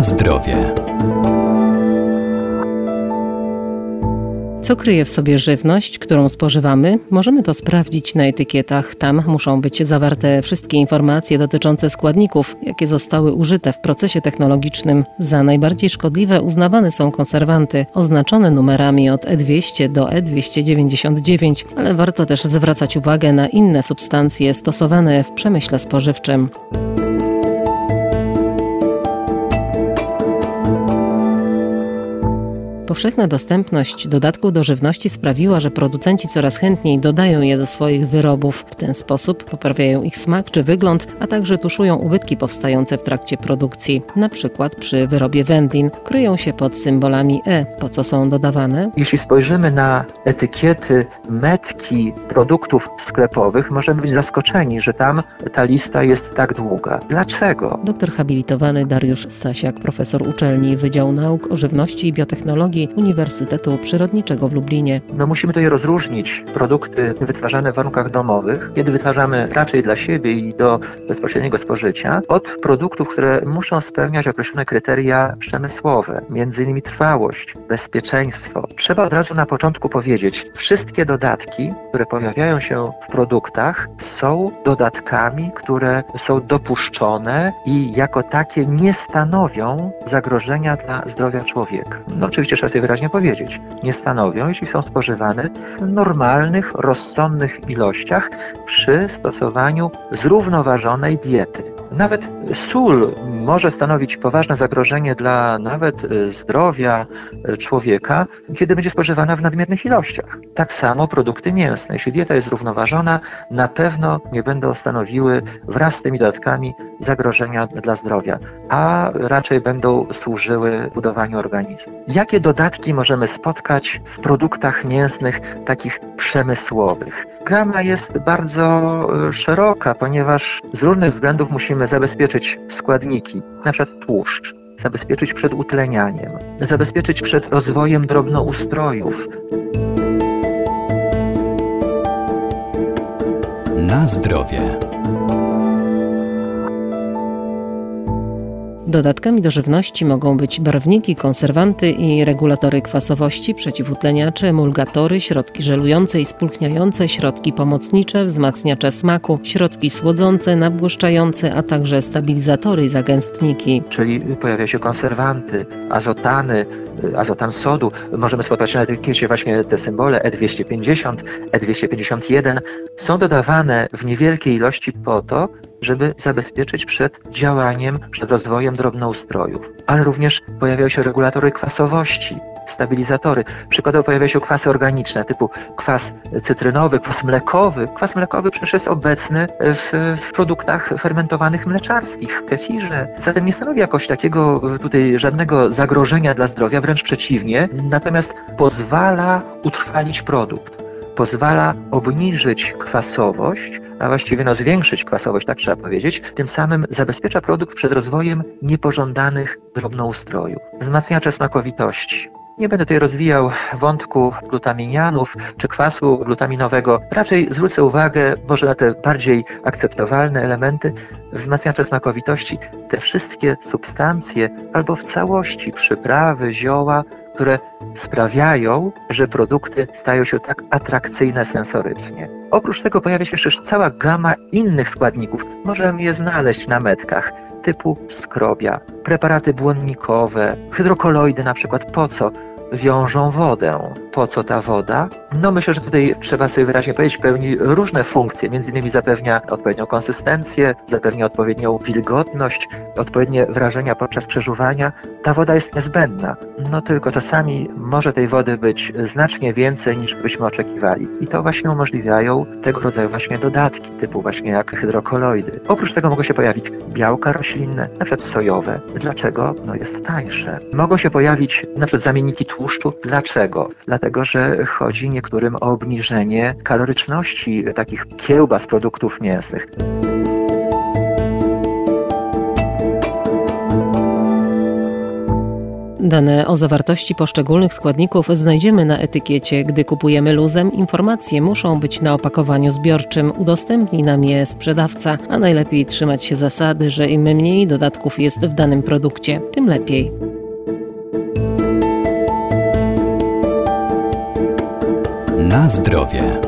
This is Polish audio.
Zdrowie. Co kryje w sobie żywność, którą spożywamy? Możemy to sprawdzić na etykietach. Tam muszą być zawarte wszystkie informacje dotyczące składników, jakie zostały użyte w procesie technologicznym. Za najbardziej szkodliwe uznawane są konserwanty, oznaczone numerami od E200 do E299, ale warto też zwracać uwagę na inne substancje stosowane w przemyśle spożywczym. Powszechna dostępność dodatków do żywności sprawiła, że producenci coraz chętniej dodają je do swoich wyrobów. W ten sposób poprawiają ich smak czy wygląd, a także tuszują ubytki powstające w trakcie produkcji. Na przykład przy wyrobie wędlin kryją się pod symbolami E. Po co są dodawane? Jeśli spojrzymy na etykiety, metki produktów sklepowych, możemy być zaskoczeni, że tam ta lista jest tak długa. Dlaczego? Doktor habilitowany Dariusz Stasiak, profesor uczelni Wydziału Nauk o Żywności i Biotechnologii Uniwersytetu Przyrodniczego w Lublinie. No musimy tutaj rozróżnić produkty wytwarzane w warunkach domowych, kiedy wytwarzamy raczej dla siebie i do bezpośredniego spożycia, od produktów, które muszą spełniać określone kryteria przemysłowe, innymi trwałość, bezpieczeństwo. Trzeba od razu na początku powiedzieć, wszystkie dodatki, które pojawiają się w produktach, są dodatkami, które są dopuszczone i jako takie nie stanowią zagrożenia dla zdrowia człowieka. No oczywiście trzeba sobie wyraźnie powiedzieć, nie stanowią, jeśli są spożywane w normalnych, rozsądnych ilościach przy stosowaniu zrównoważonej diety. Nawet sól może stanowić poważne zagrożenie dla nawet e, zdrowia e, człowieka, kiedy będzie spożywana w nadmiernych ilościach. Tak samo produkty mięsne. Jeśli dieta jest zrównoważona, na pewno nie będą stanowiły wraz z tymi dodatkami zagrożenia dla zdrowia, a raczej będą służyły budowaniu organizmu. Jakie dodatki możemy spotkać w produktach mięsnych takich przemysłowych? Gama jest bardzo e, szeroka, ponieważ z różnych względów musimy zabezpieczyć składniki, przykład tłuszcz, zabezpieczyć przed utlenianiem, zabezpieczyć przed rozwojem drobnoustrojów. Na zdrowie. Dodatkami do żywności mogą być barwniki, konserwanty i regulatory kwasowości, przeciwutleniacze, emulgatory, środki żelujące i spulchniające, środki pomocnicze, wzmacniacze smaku, środki słodzące, nabłyszczające, a także stabilizatory i zagęstniki. Czyli pojawia się konserwanty, azotany, azotan sodu. Możemy spotkać na etykiecie właśnie te symbole E250, E251. Są dodawane w niewielkiej ilości po to, żeby zabezpieczyć przed działaniem, przed rozwojem drobnoustrojów. Ale również pojawiają się regulatory kwasowości, stabilizatory. Przykładowo pojawiają się kwasy organiczne typu kwas cytrynowy, kwas mlekowy. Kwas mlekowy przecież jest obecny w, w produktach fermentowanych mleczarskich, kefirze. Zatem nie stanowi jakoś takiego tutaj żadnego zagrożenia dla zdrowia, wręcz przeciwnie. Natomiast pozwala utrwalić produkt pozwala obniżyć kwasowość, a właściwie no zwiększyć kwasowość, tak trzeba powiedzieć, tym samym zabezpiecza produkt przed rozwojem niepożądanych drobnoustrojów. Wzmacniacze smakowitości. Nie będę tutaj rozwijał wątku glutaminianów czy kwasu glutaminowego. Raczej zwrócę uwagę może na te bardziej akceptowalne elementy wzmacniacze smakowitości. Te wszystkie substancje albo w całości przyprawy, zioła które sprawiają, że produkty stają się tak atrakcyjne sensorycznie. Oprócz tego pojawia się jeszcze cała gama innych składników. Możemy je znaleźć na metkach typu skrobia, preparaty błonnikowe, hydrokoloidy na przykład. Po co? Wiążą wodę. Po co ta woda? No myślę, że tutaj trzeba sobie wyraźnie powiedzieć, pełni różne funkcje. Między innymi zapewnia odpowiednią konsystencję, zapewnia odpowiednią wilgotność, odpowiednie wrażenia podczas przeżuwania. Ta woda jest niezbędna. No tylko czasami może tej wody być znacznie więcej niż byśmy oczekiwali. I to właśnie umożliwiają tego rodzaju właśnie dodatki, typu właśnie jak hydrokoloidy. Oprócz tego mogą się pojawić białka roślinne, na przykład sojowe. Dlaczego? No jest tańsze. Mogą się pojawić na przykład zamienniki tłuszczu, tłuszczu. Dlaczego? Dlatego, że chodzi niektórym o obniżenie kaloryczności takich kiełbas produktów mięsnych. Dane o zawartości poszczególnych składników znajdziemy na etykiecie. Gdy kupujemy luzem, informacje muszą być na opakowaniu zbiorczym. Udostępni nam je sprzedawca, a najlepiej trzymać się zasady, że im mniej dodatków jest w danym produkcie, tym lepiej. Na zdrowie.